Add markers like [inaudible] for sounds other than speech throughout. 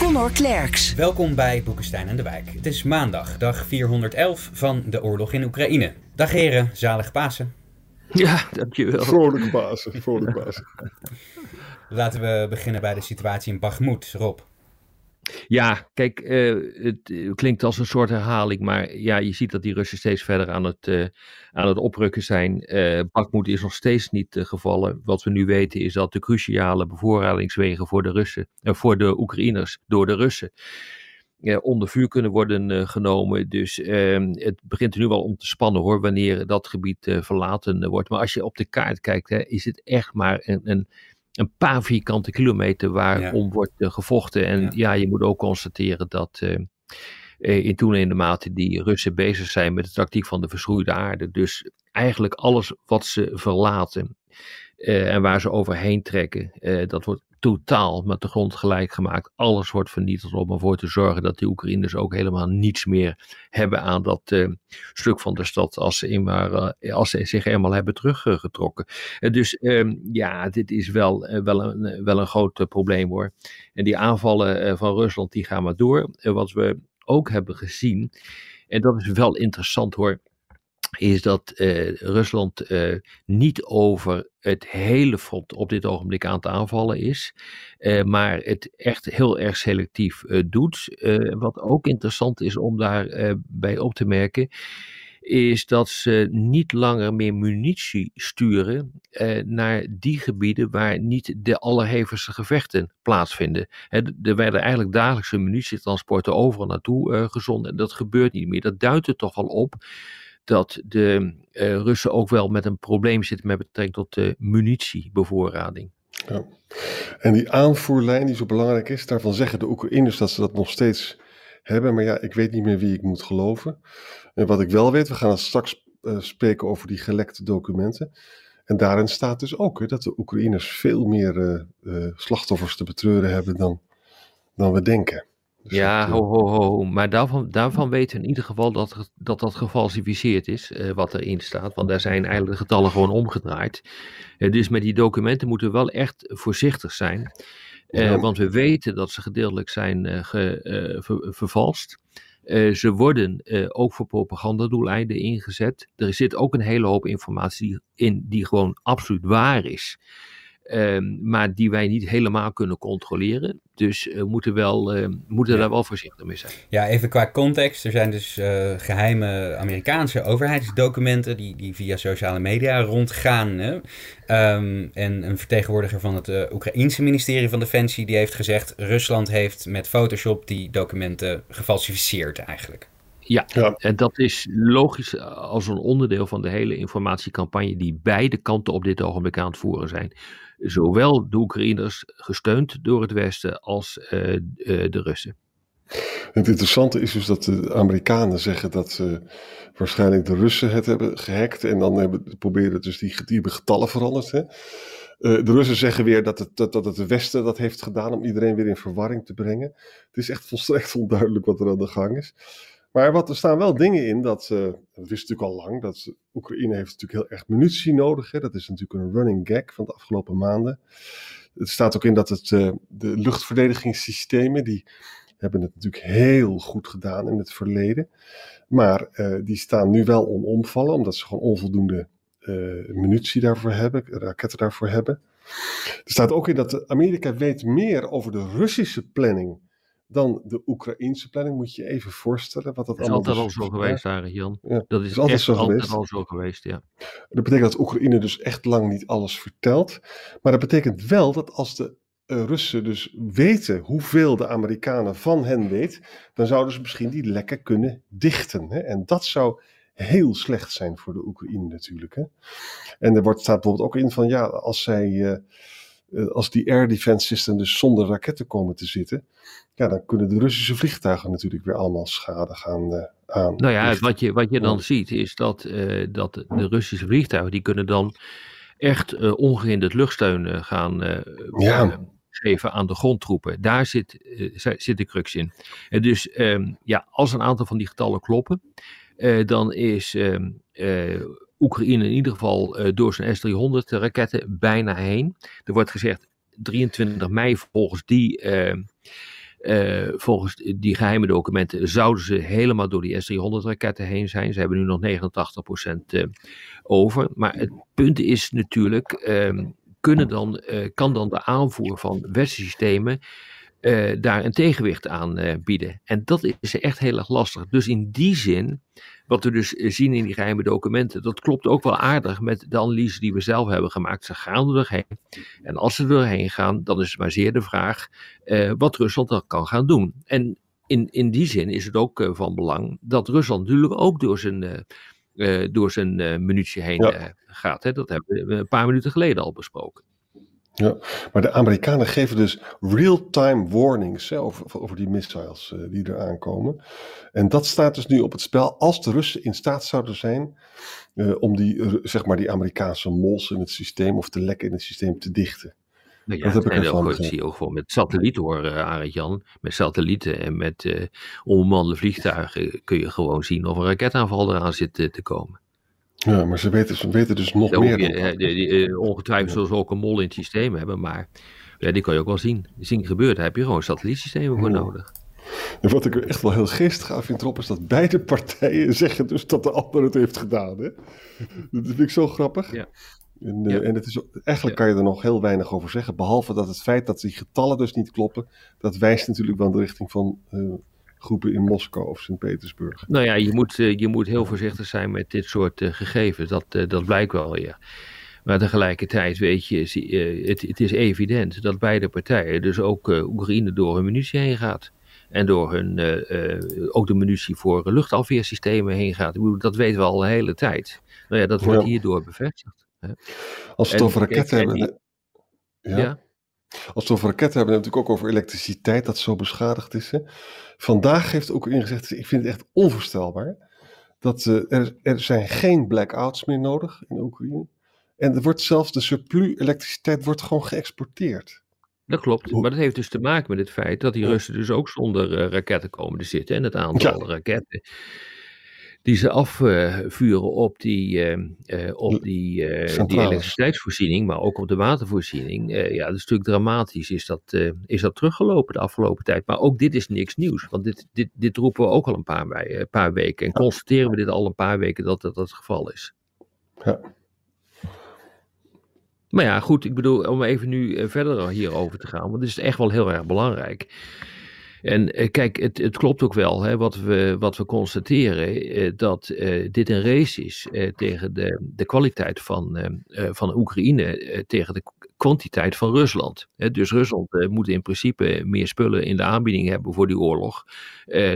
Conor Klerks. Welkom bij Boekenstein en de Wijk. Het is maandag, dag 411 van de oorlog in Oekraïne. Dag heren, zalig Pasen. Ja, dankjewel. Vrolijke Pasen, vrolijke Pasen. Laten we beginnen bij de situatie in Bakhmut. Rob. Ja, kijk, uh, het klinkt als een soort herhaling, maar ja, je ziet dat die Russen steeds verder aan het, uh, aan het oprukken zijn. Bakhmut is nog steeds niet gevallen. Wat we nu weten is dat de cruciale bevoorradingswegen voor de Russen, voor de Oekraïners door de Russen onder vuur kunnen worden genomen. Dus ehm, het begint er nu wel om te spannen hoor, wanneer dat gebied verlaten wordt. Maar als je op de kaart kijkt, hè, is het echt maar een, een een paar vierkante kilometer waarom ja. wordt uh, gevochten. En ja. ja. je moet ook constateren dat uh, in toenemende mate die Russen bezig zijn met de tactiek van de verschroeide aarde. Dus eigenlijk alles wat ze verlaten uh, en waar ze overheen trekken, dat wordt totaal met de grond gelijk gemaakt. Alles wordt vernietigd om ervoor te zorgen dat de Oekraïners ook helemaal niets meer hebben aan dat uh, stuk van de stad als ze, eenmaal, uh, als ze zich eenmaal hebben teruggetrokken. Uh, dus um, ja, dit is wel, wel, een, wel een groot probleem hoor. En die aanvallen van Rusland die gaan maar door. wat we ook hebben gezien, en dat is wel interessant hoor is dat uh, Rusland uh, niet over het hele front op dit ogenblik aan het aanvallen is, uh, maar het echt heel erg selectief doet. wat ook interessant is om daarbij op te merken, is dat ze niet langer meer munitie sturen naar die gebieden waar niet de allerhevigste gevechten plaatsvinden. Er werden eigenlijk dagelijkse munitietransporten overal naartoe gezonden en dat gebeurt niet meer. Dat duidt er toch wel op dat de uh, Russen ook wel met een probleem zitten met betrekking tot de munitiebevoorrading. Ja. En die aanvoerlijn die zo belangrijk is, daarvan zeggen de Oekraïners dat ze dat nog steeds hebben. Maar ja, ik weet niet meer wie ik moet geloven. En wat ik wel weet, we gaan straks uh, spreken over die gelekte documenten. En daarin staat dus ook hè, dat de Oekraïners veel meer uh, slachtoffers te betreuren hebben dan, dan we denken. Dus ja, ho, ho, ho. Maar daarvan, daarvan weten we in ieder geval dat dat, dat gefalsificeerd is, uh, wat erin staat. Want daar zijn eigenlijk de getallen gewoon omgedraaid. Uh, dus met die documenten moeten we wel echt voorzichtig zijn. Uh, ja. Want we weten dat ze gedeeltelijk zijn ge, ver, vervalst. ze worden ook voor propagandadoeleinden ingezet. Er zit ook een hele hoop informatie in die gewoon absoluut waar is. Um, maar die wij niet helemaal kunnen controleren. Dus we uh, moeten, wel, uh, moeten ja. daar wel voorzichtig mee zijn. Ja, even qua context. Er zijn dus uh, geheime Amerikaanse overheidsdocumenten die, die via sociale media rondgaan. Hè? Um, en een vertegenwoordiger van het uh, Oekraïense ministerie van Defensie die heeft gezegd... Rusland heeft met Photoshop die documenten gefalsificeerd eigenlijk. Ja, ja, en dat is logisch als een onderdeel van de hele informatiecampagne die beide kanten op dit ogenblik aan het voeren zijn zowel de Oekraïners, gesteund door het Westen, als uh, uh, de Russen. Het interessante is dus dat de Amerikanen zeggen dat ze waarschijnlijk de Russen het hebben gehackt. En dan hebben, proberen dus die, die getallen veranderd. Hè. Uh, de Russen zeggen weer dat het, dat, dat het Westen dat heeft gedaan om iedereen weer in verwarring te brengen. Het is echt volstrekt onduidelijk wat er aan de gang is. Maar wat, er staan wel dingen in, dat, uh, dat wist natuurlijk al lang, dat Oekraïne heeft natuurlijk heel erg munitie nodig. Hè. Dat is natuurlijk een running gag van de afgelopen maanden. Het staat ook in dat het, uh, de luchtverdedigingssystemen, die hebben het natuurlijk heel goed gedaan in het verleden. Maar uh, die staan nu wel onomvallen, omdat ze gewoon onvoldoende munitie daarvoor hebben, raketten daarvoor hebben. Er staat ook in dat Amerika weet meer over de Russische planning dan de Oekraïnse planning. Moet je je even voorstellen wat dat, dat is allemaal altijd al zo geweest, Jan. Ja, dat is, is altijd, zo, altijd al zo geweest, ja. Dat betekent dat Oekraïne dus echt lang niet alles vertelt. Maar dat betekent wel dat als de uh, Russen dus weten hoeveel de Amerikanen van hen weet, dan zouden ze misschien die lekken kunnen dichten. Hè? En dat zou heel slecht zijn voor de Oekraïne natuurlijk. Hè? En er wordt, staat bijvoorbeeld ook in van ja, als zij... Uh, eh, als die air defense system dus zonder raketten komen te zitten, ja, dan kunnen de Russische vliegtuigen natuurlijk weer allemaal schade gaan uh, aan. Nou ja, wat je, wat je dan ziet is dat, uh, dat de Russische vliegtuigen, die kunnen dan echt uh, ongehinderd luchtsteun gaan ja. geven aan de grondtroepen. Daar zit, zit de crux in. En dus um, ja, als een aantal van die getallen kloppen, dan is um, Oekraïne in ieder geval uh, door zijn S-300 raketten bijna heen. Er wordt gezegd 23 mei volgens die, uh, uh, volgens die geheime documenten zouden ze helemaal door die S-300 raketten heen zijn. Ze hebben nu nog 89% over. Maar het punt is natuurlijk, ehm, kunnen dan, kan dan de aanvoer van westerse systemen uh, daar een tegenwicht aan uh, bieden. En dat is echt heel erg lastig. Dus in die zin, wat we dus eh, zien in die geheime documenten, dat klopt ook wel aardig met de analyse die we zelf hebben gemaakt. Ze gaan er doorheen. En als ze er doorheen gaan, dan is het maar zeer de vraag uh, wat Rusland dan kan gaan doen. En in, in die zin is het ook van belang dat Rusland natuurlijk ook door zijn, door zijn munitie heen ja. gaat. Hè? Dat hebben we een paar minuten geleden al besproken. Ja, maar de Amerikanen geven dus real-time warnings hè, over, over die missiles uh, die er aankomen. En dat staat dus nu op het spel als de Russen in staat zouden zijn uh, om die, uh, zeg maar die Amerikaanse mols in het systeem of de lekken in het systeem te dichten. Nou ja, dat heb ik ervan Dat zie je ook gewoon met satellieten hoor, uh, Arend Jan. Met satellieten en met onbemande vliegtuigen kun je gewoon zien of een raketaanval eraan zit te komen. Ja, maar ze weten, ze weten dus nog meer. Je, die, die, eh, ongetwijfeld zullen ze ook een mol in het systeem hebben, maar ja, die kan je ook wel zien. Zien gebeuren, daar heb je gewoon satellietsystemen voor nodig. En wat ik er echt wel heel geestig aan vind erop is dat beide partijen [laughs] zeggen dus dat de ander het heeft gedaan. Hè? Dat vind ik zo grappig. Ja. En, uh, ja. en het is, eigenlijk ja. kan je er nog heel weinig over zeggen. Behalve dat het feit dat die getallen dus niet kloppen. Dat wijst natuurlijk wel in de richting van uh, groepen in Moskou of Sint-Petersburg. Nou ja, je moet, je moet heel voorzichtig zijn met dit soort uh, gegevens. Dat, uh, dat blijkt wel, ja. Maar tegelijkertijd weet je, het, het, is evident dat beide partijen, dus ook Oekraïne, door hun munitie heen gaat. En door hun, ook de munitie voor luchtafweersystemen heen gaat. Dat weten we al een hele tijd. Nou ja, dat wordt ja. hierdoor bevestigd. Hè. Als we het over raketten hebben. Die, ja. ja. Als we het over raketten hebben, hebben we natuurlijk ook over elektriciteit dat zo beschadigd is. Hè? Vandaag heeft ook ingezegd, ik vind het echt onvoorstelbaar, dat uh, er, er zijn geen blackouts meer nodig in Oekraïne. En er wordt zelfs de surplus elektriciteit wordt gewoon geëxporteerd. Dat klopt, maar dat heeft dus te maken met het feit dat die Russen dus ook zonder uh, raketten komen te zitten. En het aantal ja. raketten die ze afvuren op die, uh, op die, die elektriciteitsvoorziening, maar ook op de watervoorziening. Ja, dat is natuurlijk dramatisch. Is dat, is dat teruggelopen de afgelopen tijd? Maar ook dit is niks nieuws, want dit, dit, dit roepen we ook al een paar, wij, paar weken. En constateren we dit al een paar weken dat dat het geval is. Ja. Maar ja, goed, ik bedoel, om even nu verder hierover te gaan, want dit is echt wel heel erg belangrijk. En uh, kijk, het, het, klopt ook wel hè, wat, we, wat we constateren, uh, dat uh, dit een race is tegen de, de kwaliteit van, van Oekraïne, tegen de kwantiteit van Rusland. Dus Rusland moet in principe meer spullen in de aanbieding hebben voor die oorlog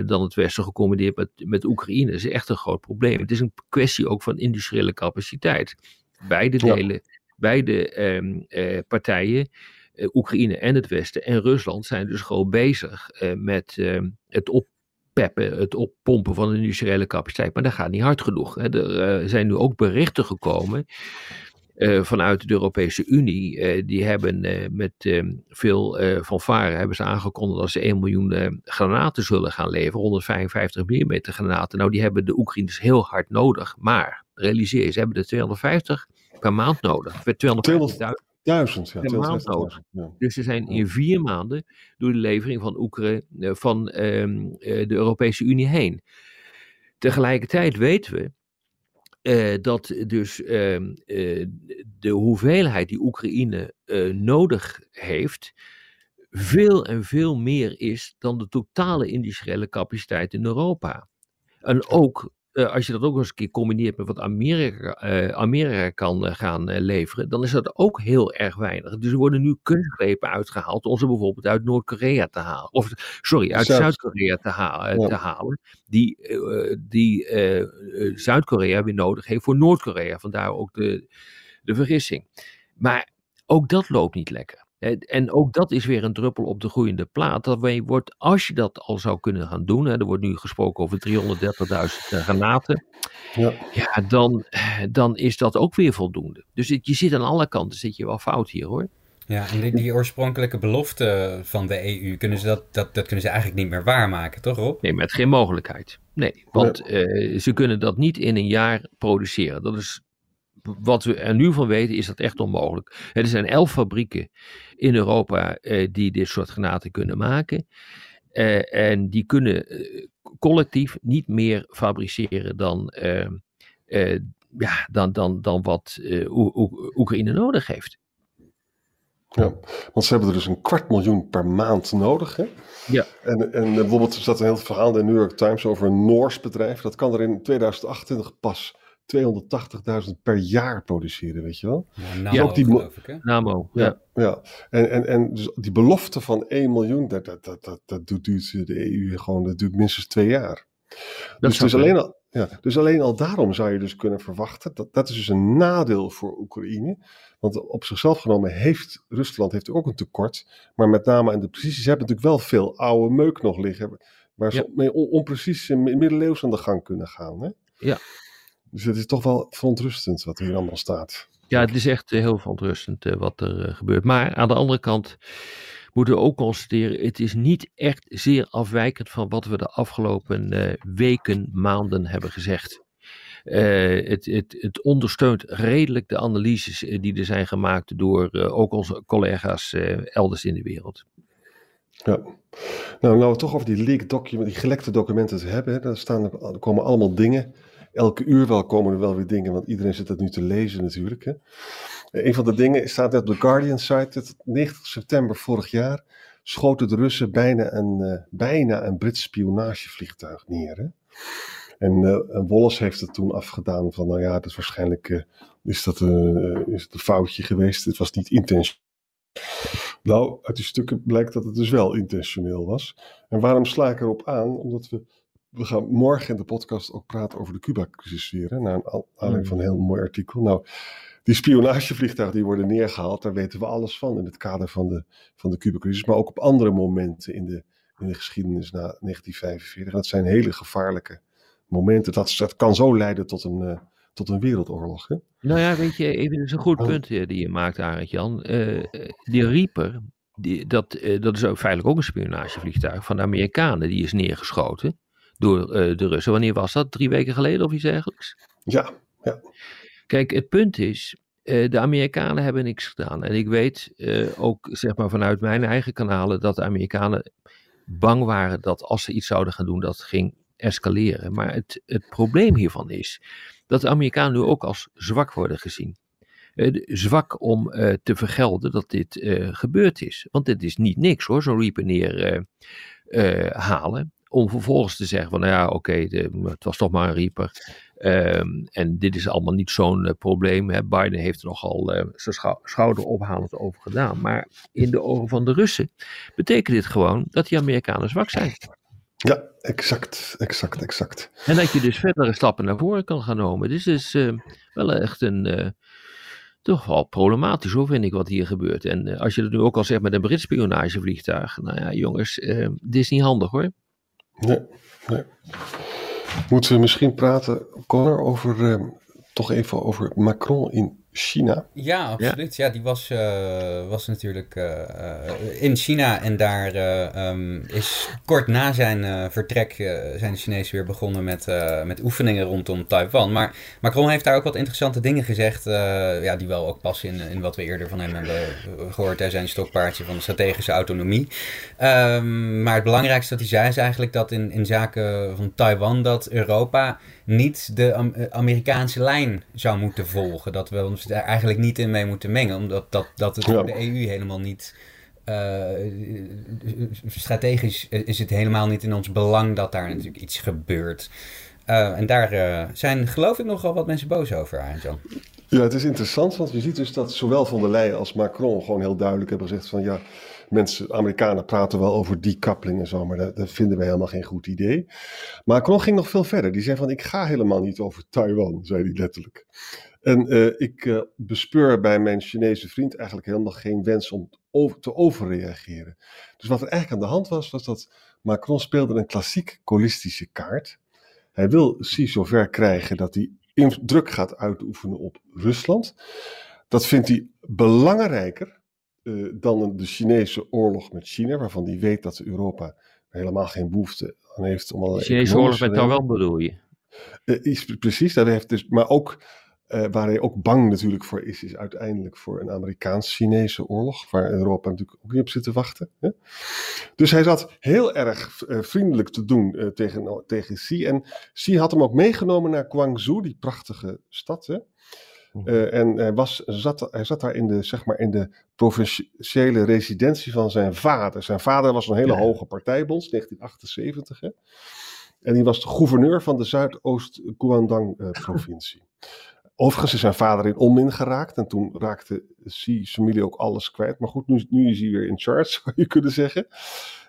dan het Westen gecombineerd met, met Oekraïne. Dat is echt een groot probleem. Het is een kwestie ook van industriële capaciteit. Beide delen, ja. beide ehm, partijen Oekraïne en het Westen en Rusland zijn dus gewoon bezig uh, met uh, het oppeppen, het oppompen van de industriële capaciteit. Maar dat gaat niet hard genoeg. Hè. Er zijn nu ook berichten gekomen vanuit de Europese Unie. die hebben met veel fanfare hebben ze aangekondigd dat ze 1 miljoen granaten zullen gaan leveren. 155 mm granaten. Nou, die hebben de Oekraïners heel hard nodig. Maar realiseer je, ze hebben er 250 per maand nodig. 250.000. Duizend, ja. Per maand nodig. Ja. Dus ze zijn in vier maanden door de levering van Oekraïne van um, de Europese Unie heen. Tegelijkertijd weten we uh, dat dus uh, uh, de hoeveelheid die Oekraïne nodig heeft, veel en veel meer is dan de totale industriële capaciteit in Europa. En ook uh, als je dat ook eens een keer combineert met wat Amerika, uh, Amerika kan uh, gaan leveren, dan is dat ook heel erg weinig. Dus er worden nu kunstgrepen uitgehaald om ze bijvoorbeeld uit Noord-Korea te halen. Of, sorry, uit Zuid-Korea te, ha ja. te, halen. Die, die Zuid-Korea weer nodig heeft voor Noord-Korea. Vandaar ook de, de vergissing. Maar ook dat loopt niet lekker. En ook dat is weer een druppel op de groeiende plaat. Dat wordt, als je dat al zou kunnen gaan doen, hè, er wordt nu gesproken over 330.000 granaten, ja. ja, dan, dan is dat ook weer voldoende. Dus je zit aan alle kanten, zit je wel fout hier hoor. Ja, en die, die, oorspronkelijke belofte van de EU, kunnen ze dat, dat, dat kunnen ze eigenlijk niet meer waarmaken, toch Rob? Nee, met geen mogelijkheid. Nee, want uh, ze kunnen dat niet in een jaar produceren. Dat is wat we er nu van weten, is dat echt onmogelijk. Er zijn elf fabrieken in Europa uh, die dit soort granaten kunnen maken. Uh, en die kunnen collectief niet meer fabriceren dan, ja, dan, dan, dan wat Oekraïne nodig heeft. Ja, want ze hebben er dus een kwart miljoen per maand nodig. Hè? Ja. En, en bijvoorbeeld er staat een heel verhaal in de New York Times over een Noors bedrijf. Dat kan er in 2028 pas 280.000 per jaar produceren, weet je wel. Ja, Namo, ook die, geloof ik, hè? Namo, ja. Ja, En, en, en dus die belofte van 1 miljoen, dat, dat, dat, dat, dat duurt de EU gewoon, dat duurt minstens twee jaar. Dat dus, dus alleen al, ja, dus alleen al daarom zou je dus kunnen verwachten, dat, dat is dus een nadeel voor Oekraïne. Want op zichzelf genomen heeft Rusland heeft ook een tekort. Maar met name aan de precisie, ze hebben natuurlijk wel veel oude meuk nog liggen. Waar ze mee onprecies in middeleeuws aan de gang kunnen gaan. Hè? Ja. Dus het is toch wel verontrustend wat hier allemaal staat. Ja, het is echt heel verontrustend uh, wat er uh, gebeurt. Maar aan de andere kant moeten we ook constateren, het is niet echt zeer afwijkend van wat we de afgelopen uh, weken, maanden hebben gezegd. Uh, het, het, het, ondersteunt redelijk de analyses die er zijn gemaakt door ook onze collega's elders in de wereld. Ja, nou, nou we toch over die leak documenten, die gelekte documenten te hebben, daar, staan, er komen allemaal dingen. Elke uur wel komen er wel weer dingen, want iedereen zit het nu te lezen natuurlijk. Hè. Een van de dingen staat net op de Guardian site, 90 september vorig jaar schoten de Russen bijna een, bijna een Brits spionagevliegtuig neer. Hè. En, uh, Wallace heeft het toen afgedaan van, nou ja, dat is waarschijnlijk uh, is dat, uh, is het een foutje geweest. Het was niet intentioneel. Nou, uit die stukken blijkt dat het dus wel intentioneel was. En waarom sla ik erop aan? Omdat we, we gaan morgen in de podcast ook praten over de Cuba-crisis weer. Hè, naar een aanleiding van een heel mooi artikel. Nou, die spionagevliegtuigen die worden neergehaald, daar weten we alles van in het kader van de, van de Cuba-crisis. Maar ook op andere momenten in de, in de geschiedenis na 1945. Dat zijn hele gevaarlijke momenten. Dat, dat kan zo leiden tot een, uh, tot een wereldoorlog. Hè? Nou ja, weet je, even, is een goed oh. punt uh, die je maakt, Arend Jan. Uh, die Reaper, die, dat, dat is ook feitelijk ook een spionagevliegtuig van de Amerikanen. Die is neergeschoten door de Russen. Wanneer was dat? Drie weken geleden of iets dergelijks? Ja, ja. Kijk, het punt is, de Amerikanen hebben niks gedaan. En ik weet ook zeg maar vanuit mijn eigen kanalen dat de Amerikanen bang waren dat als ze iets zouden gaan doen, dat ging escaleren. Maar het, het probleem hiervan is dat de Amerikanen nu ook als zwak worden gezien. Uh, zwak om uh, te vergelden dat dit uh, gebeurd is. Want dit is niet niks hoor, zo'n Reaper neer halen. Om vervolgens te zeggen van nou ja, oké, okay, het was toch maar een Reaper. Um, en dit is allemaal niet zo'n probleem. Hè. Biden heeft er nogal zijn schou schouder ophalend over gedaan. Maar in de ogen van de Russen betekent dit gewoon dat die Amerikanen zwak zijn. Ja, exact, exact, exact. En dat je dus verdere stappen naar voren kan gaan nemen. Dus het is uh, wel echt een, uh, toch wel problematisch hoor, vind ik, wat hier gebeurt. En uh, als je het nu ook al zegt met een Brits spionagevliegtuig. Nou ja, jongens, dit is niet handig hoor. Nee, nee. Moeten we misschien praten, Connor, over, toch even over Macron in China. Ja, absoluut. Ja, die was, uh, was natuurlijk uh, in China en daar um, is kort na zijn vertrek zijn de Chinezen weer begonnen met, met oefeningen rondom Taiwan. Maar Macron heeft daar ook wat interessante dingen gezegd, ja, die wel ook passen in, in wat we eerder van hem hebben gehoord. Hij zijn stokpaardje van de strategische autonomie. Um, maar het belangrijkste dat hij zei is eigenlijk dat in, in zaken van Taiwan dat Europa niet de Amerikaanse lijn zou moeten volgen. Dat we ons daar eigenlijk niet in mee moeten mengen, omdat dat, dat het voor de EU helemaal niet. Uh, strategisch is het helemaal niet in ons belang dat daar natuurlijk iets gebeurt. Uh, en daar uh, zijn geloof ik nogal wat mensen boos over, Arjan. Ja, het is interessant, want je ziet dus dat zowel Van der Leyen als Macron gewoon heel duidelijk hebben gezegd van ja, mensen, Amerikanen praten wel over decoupling en zo, maar dat, dat, vinden we helemaal geen goed idee. Macron ging nog veel verder. Die zei van ik ga helemaal niet over Taiwan, zei hij letterlijk. En ik bespeur bij mijn Chinese vriend eigenlijk helemaal geen wens om over, te overreageren. Dus wat er eigenlijk aan de hand was, was dat Macron speelde een klassiek holistische kaart. Hij wil Xi zover krijgen dat hij druk gaat uitoefenen op Rusland. Dat vindt hij belangrijker uh, dan de Chinese oorlog met China, waarvan hij weet dat Europa helemaal geen behoefte aan heeft om De Chinese oorlog met Taiwan bedoel je? Uh, precies, dat heeft dus, maar ook uh, waar hij ook bang natuurlijk voor is, is uiteindelijk voor een Amerikaans-Chinese oorlog, waar Europa natuurlijk ook niet op zit te wachten. Hè? Dus hij zat heel erg uh, vriendelijk te doen uh, tegen, tegen Xi. En Xi had hem ook meegenomen naar Guangzhou, die prachtige stad. Hè? en hij, was, zat, hij zat daar in de, zeg maar, in de provinciële residentie van zijn vader. Zijn vader was een hele ja. hoge partijbond, 1978. Hè? En die was de gouverneur van de Zuidoost-Guangdong-provincie. Overigens is zijn vader in onmin geraakt. En toen raakte Xi familie ook alles kwijt. Maar goed, nu, nu is hij weer in charge, [laughs] zou je kunnen zeggen.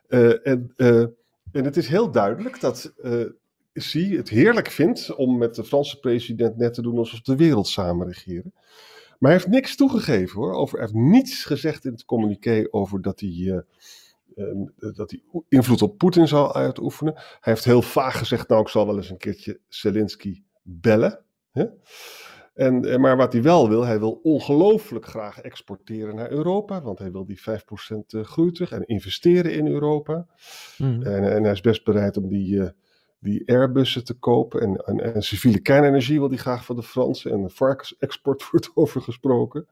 Uh, en, uh, en het is heel duidelijk dat uh, het heerlijk vindt om met de Franse president net te doen alsof de wereld samen regeren. Maar hij heeft niks toegegeven hoor. Over, hij heeft niets gezegd in het communiqué over dat hij dat hij invloed op Poetin zou uitoefenen. Hij heeft heel vaag gezegd, nou ik zal wel eens een keertje Zelensky bellen. Hè? En, eh, maar wat hij wel wil, hij wil ongelooflijk graag exporteren naar Europa, want hij wil die 5% eh, groei terug en investeren in Europa. Mm. En, en, hij is best bereid om die, uh, die Airbussen te kopen. En, en, en, civiele kernenergie wil hij graag van de Fransen. En de varkensexport [laughs] wordt over gesproken.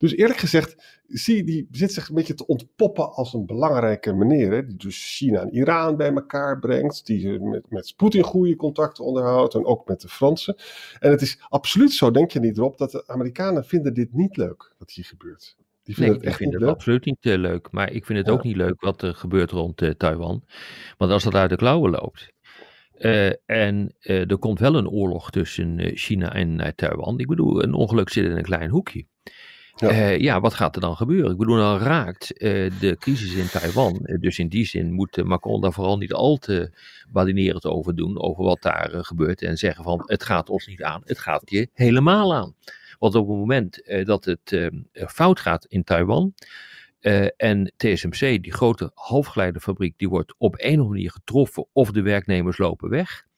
Dus eerlijk gezegd, zie die zit zich een beetje te ontpoppen als een belangrijke meneer. Hè, die dus China en Iran bij elkaar brengt. Die met, met Poetin goede contacten onderhoudt. En ook met de Fransen. En het is absoluut zo, denk je niet erop, dat de Amerikanen vinden dit niet leuk, wat hier gebeurt. Die vinden nee, het echt ik vind het leuk. absoluut niet uh, leuk. Maar ik vind het ja. ook niet leuk wat er gebeurt rond uh, Taiwan. Want als dat uit de klauwen loopt. Uh, en er komt wel een oorlog tussen China en Taiwan. Ik bedoel, een ongeluk zit in een klein hoekje. Ja. Uh, ja. wat gaat er dan gebeuren? Ik bedoel, dan raakt uh, de crisis in Taiwan. Uh, dus in die zin moet Macron daar vooral niet al te badinerend over doen, over wat daar gebeurt. En zeggen van, het gaat ons niet aan, het gaat je helemaal aan. Want op het moment dat het fout gaat in Taiwan, en TSMC, die grote halfgeleiderfabriek, die wordt op een of andere manier getroffen of de werknemers lopen weg.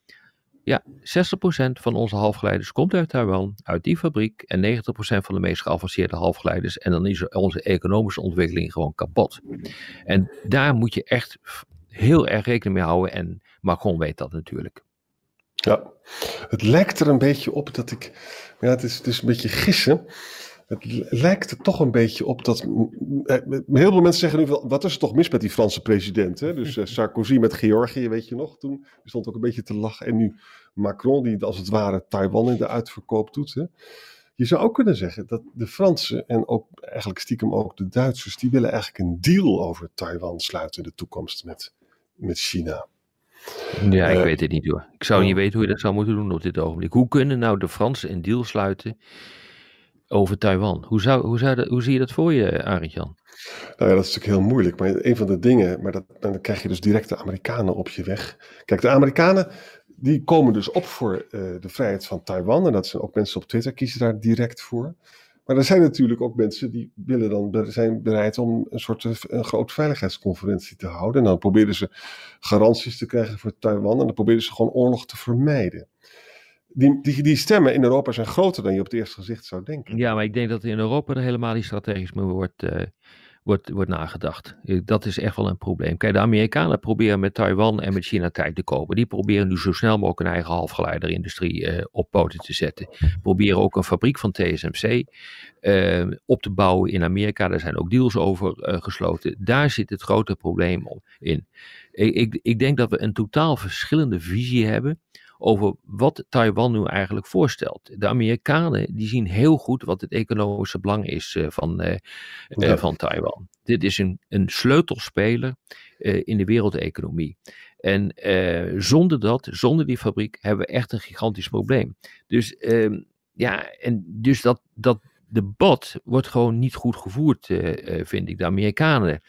Ja, 60% van onze halfgeleiders komt uit Taiwan, uit die fabriek. En 90% van de meest geavanceerde halfgeleiders. En dan is onze economische ontwikkeling gewoon kapot. En daar moet je echt heel erg rekening mee houden. En Macron weet dat natuurlijk. Ja, het lijkt er een beetje op dat ik. Ja, het is, het is een beetje gissen. Het lijkt er toch een beetje op dat. Eh, heel veel mensen zeggen nu: wat is er toch mis met die Franse president? Hè? Dus uh, Sarkozy met Georgië, weet je nog? Toen stond ook een beetje te lachen. En nu Macron, die als het ware Taiwan in de uitverkoop doet. Hè? Je zou ook kunnen zeggen dat de Fransen en ook eigenlijk stiekem ook de Duitsers, die willen eigenlijk een deal over Taiwan sluiten in de toekomst met, met China. Ja, ik uh, weet het niet hoor. Ik zou niet weten hoe je dat zou moeten doen op dit ogenblik. Hoe kunnen nou de Fransen een deal sluiten over Taiwan. Hoe, zou, hoe, zou hoe zie je dat voor je, Arend Jan? Nou ja, dat is natuurlijk heel moeilijk. Maar een van de dingen, maar dat, dan krijg je dus direct de Amerikanen op je weg. Kijk, de Amerikanen die komen dus op voor uh, de vrijheid van Taiwan. En dat zijn ook mensen op Twitter kiezen daar direct voor. Maar er zijn natuurlijk ook mensen die willen dan, zijn bereid om een soort een grote veiligheidsconferentie te houden. En dan proberen ze garanties te krijgen voor Taiwan. En dan proberen ze gewoon oorlog te vermijden die, die, die stemmen in Europa zijn groter dan je op het eerste gezicht zou denken. Ja, maar ik denk dat in Europa er helemaal niet strategisch meer wordt, uh, wordt, wordt nagedacht. Dat is echt wel een probleem. Kijk, de Amerikanen proberen met Taiwan en met China tijd te kopen. Die proberen nu zo snel mogelijk een eigen halfgeleiderindustrie uh, op poten te zetten. Proberen ook een fabriek van TSMC op te bouwen in Amerika. Daar zijn ook deals over gesloten. Daar zit het grote probleem in. Ik, ik, ik denk dat we een totaal verschillende visie hebben over wat Taiwan nu eigenlijk voorstelt. De Amerikanen die zien heel goed wat het economische belang is uh, van, uh, uh, van Taiwan. Dit is een, een sleutelspeler in de wereldeconomie. En zonder dat, zonder die fabriek, hebben we echt een gigantisch probleem. Dus ehm, ja, en dus dat, dat debat wordt gewoon niet goed gevoerd, vind ik. De Amerikanen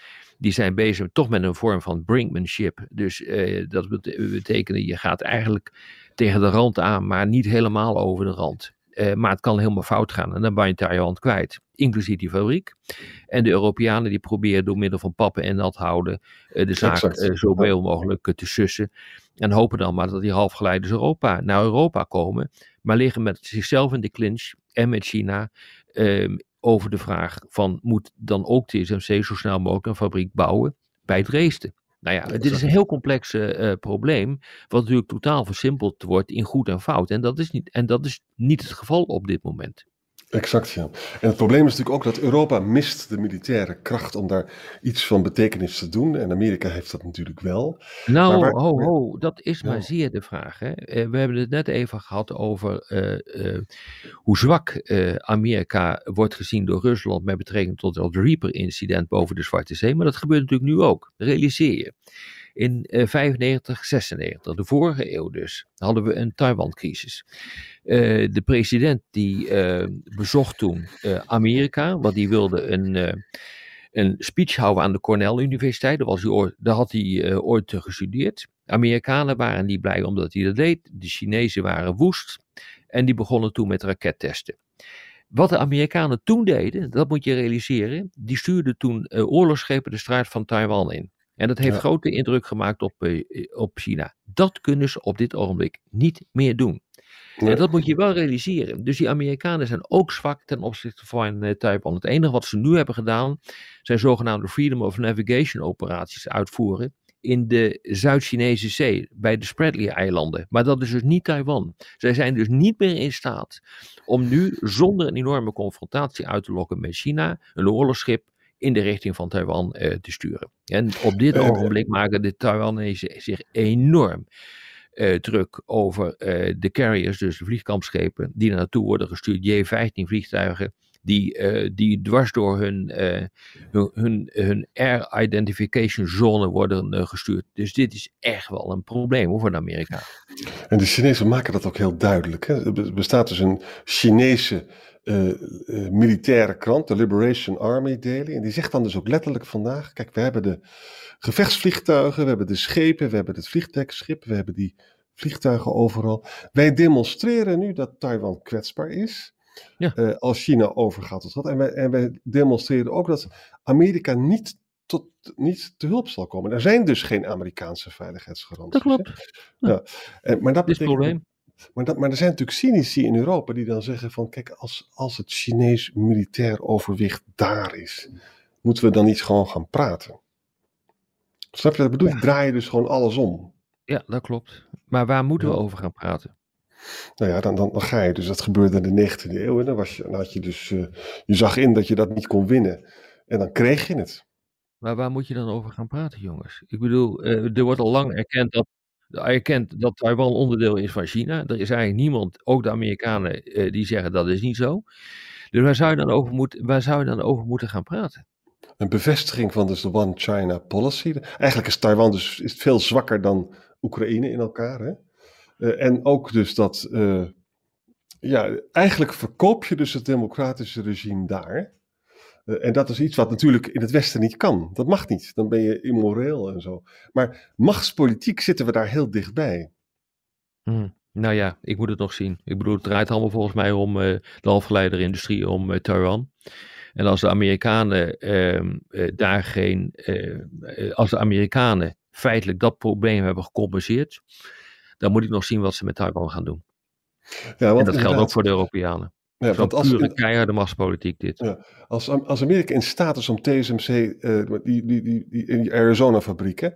die zijn bezig toch met een vorm van brinkmanship. Dus uh, dat betekent, je gaat eigenlijk tegen de rand aan, maar niet helemaal over de rand. Uh, maar het kan helemaal fout gaan en dan ben je Taiwan kwijt. Inclusief die fabriek. En de Europeanen die proberen door middel van pappen en nat houden uh, de zaak uh, zo veel mogelijk te sussen. En hopen dan maar dat die halfgeleiders Europa, naar Europa komen. Maar liggen met zichzelf in de clinch en met China ehm, over de vraag van moet dan ook TSMC zo snel mogelijk een fabriek bouwen bij Dresden. Nou ja, dit is een heel complex uh, probleem, wat natuurlijk totaal versimpeld wordt in goed en fout. En dat is niet, en dat is niet het geval op dit moment. Exact, ja. En het probleem is natuurlijk ook dat Europa mist de militaire kracht om daar iets van betekenis te doen. En Amerika heeft dat natuurlijk wel. Nou, waar... ho, ho, dat is maar zeer de vraag. Hè? Eh, we hebben het net even gehad over uh, uh, hoe zwak Amerika wordt gezien door Rusland met betrekking tot het Reaper-incident boven de Zwarte Zee. Maar dat gebeurt natuurlijk nu ook, realiseer je. In 95, 96, de vorige eeuw dus, hadden we een Taiwan-crisis. Uh, de president die uh, bezocht toen Amerika, want die wilde een, een speech houden aan de Cornell Universiteit. Daar, hij daar had hij ooit gestudeerd. Amerikanen waren niet blij omdat hij dat deed. De Chinezen waren woest. En die begonnen toen met rakettesten. Wat de Amerikanen toen deden, dat moet je realiseren, die stuurden toen oorlogsschepen de straat van Taiwan in. En dat heeft ja. grote indruk gemaakt op, op China. Dat kunnen ze op dit ogenblik niet meer doen. En dat moet je wel realiseren. Dus die Amerikanen zijn ook zwak ten opzichte van uh, Taiwan. Het enige wat ze nu hebben gedaan, zijn zogenaamde Freedom of Navigation operaties uitvoeren in de Zuid-Chinese Zee, bij de Spratly-eilanden. Maar dat is dus niet Taiwan. Zij zijn dus niet meer in staat om nu zonder een enorme confrontatie uit te lokken met China, een oorlogsschip in de richting van Taiwan uh, te sturen. En op dit uh, ogenblik maken de Taiwanese zich enorm uh, druk over uh, de carriers, dus de vliegkampschepen, die er naartoe worden gestuurd, J-15 vliegtuigen, die, uh, die dwars door hun, hun, hun, hun, air identification zone worden gestuurd. Dus dit is echt wel een probleem hoor, voor Amerika. En de Chinezen maken dat ook heel duidelijk. Hè? Er bestaat dus een Chinese uh, uh, militaire krant, de Liberation Army Daily. En die zegt dan dus ook letterlijk vandaag: kijk, we hebben de gevechtsvliegtuigen, we hebben de schepen, we hebben het vliegdekschip, we hebben die vliegtuigen overal. Wij demonstreren nu dat Taiwan kwetsbaar is. Ja. Uh, als China overgaat tot dat. En wij, en wij demonstreren ook dat Amerika niet, tot, niet te hulp zal komen. Er zijn dus geen Amerikaanse veiligheidsgaranties. Dat klopt. Ja. ja. En, maar dat is het probleem. Maar, dat, maar er zijn natuurlijk cynici in Europa die dan zeggen van kijk, als, als het Chinees militair overwicht daar is, moeten we dan niet gewoon gaan praten? Snap je wat ik bedoel? Ja. Draai je dus gewoon alles om. Ja, dat klopt. Maar waar moeten ja. we over gaan praten? Nou ja, dan, dan, dan, ga je dus, dat gebeurde in de 19e eeuw. En dan, was je, dan had je dus, uh, je zag in dat je dat niet kon winnen. En dan kreeg je het. Maar waar moet je dan over gaan praten, jongens? Ik bedoel, uh, er wordt al lang erkend dat erkent dat Taiwan onderdeel is van China. Er is eigenlijk niemand, ook de Amerikanen, uh, die zeggen dat is niet zo. Dus waar zou, je dan over moeten, waar zou je dan over moeten gaan praten? Een bevestiging van dus de One China policy. Eigenlijk is Taiwan dus is veel zwakker dan Oekraïne in elkaar. Hè? Uh, en ook dus dat, uh, ja, eigenlijk verkoop je dus het democratische regime daar. Uh, en dat is iets wat natuurlijk in het Westen niet kan. Dat mag niet. Dan ben je immoreel en zo. Maar machtspolitiek zitten we daar heel dichtbij. Hmm. Nou ja, ik moet het nog zien. Ik bedoel, het draait allemaal volgens mij om uh, de halfgeleiderindustrie, om uh, Taiwan. En als de Amerikanen ehm, daar geen. als de Amerikanen feitelijk dat probleem hebben gecompenseerd. dan moet ik nog zien wat ze met Taiwan gaan doen. Ja, en dat geldt ook voor de Europeanen. Ja, want als, pure keiharde machtspolitiek dit. Ja, als, als Amerika in staat is om TSMC, uh, die, die, die, die, in die Arizona fabrieken,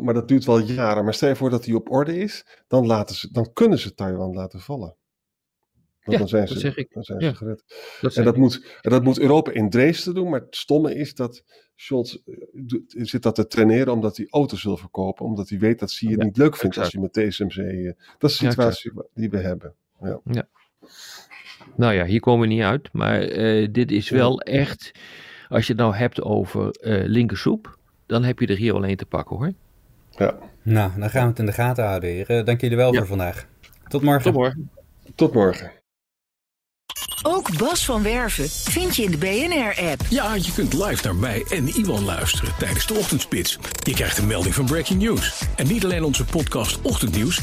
maar dat duurt wel jaren, maar stel je voor dat die op orde is, dan, laten ze, dan kunnen ze Taiwan laten vallen. Want ja, dan zijn ze, dat zeg ik. Dan zijn ja, ze gered. Dat en, dat moet, en dat moet Europa in Dresden doen, maar het stomme is dat Scholz zit dat te traineren omdat hij auto's wil verkopen, omdat hij weet dat het ja, niet leuk vindt exact. als hij met TSMC... Uh, dat is de situatie die we hebben. Ja. Nou ja, hier komen we niet uit. Maar uh, dit is wel echt. Als je het nou hebt over uh, linkersoep. dan heb je er hier alleen te pakken hoor. Ja. Nou, dan gaan we het in de gaten houden, heren. Dank jullie wel ja. voor vandaag. Tot morgen. Tot morgen. Tot morgen. Ook Bas van Werven vind je in de BNR-app. Ja, je kunt live naar mij en Iwan luisteren tijdens de ochtendspits. Je krijgt een melding van Breaking News. En niet alleen onze podcast Ochtendnieuws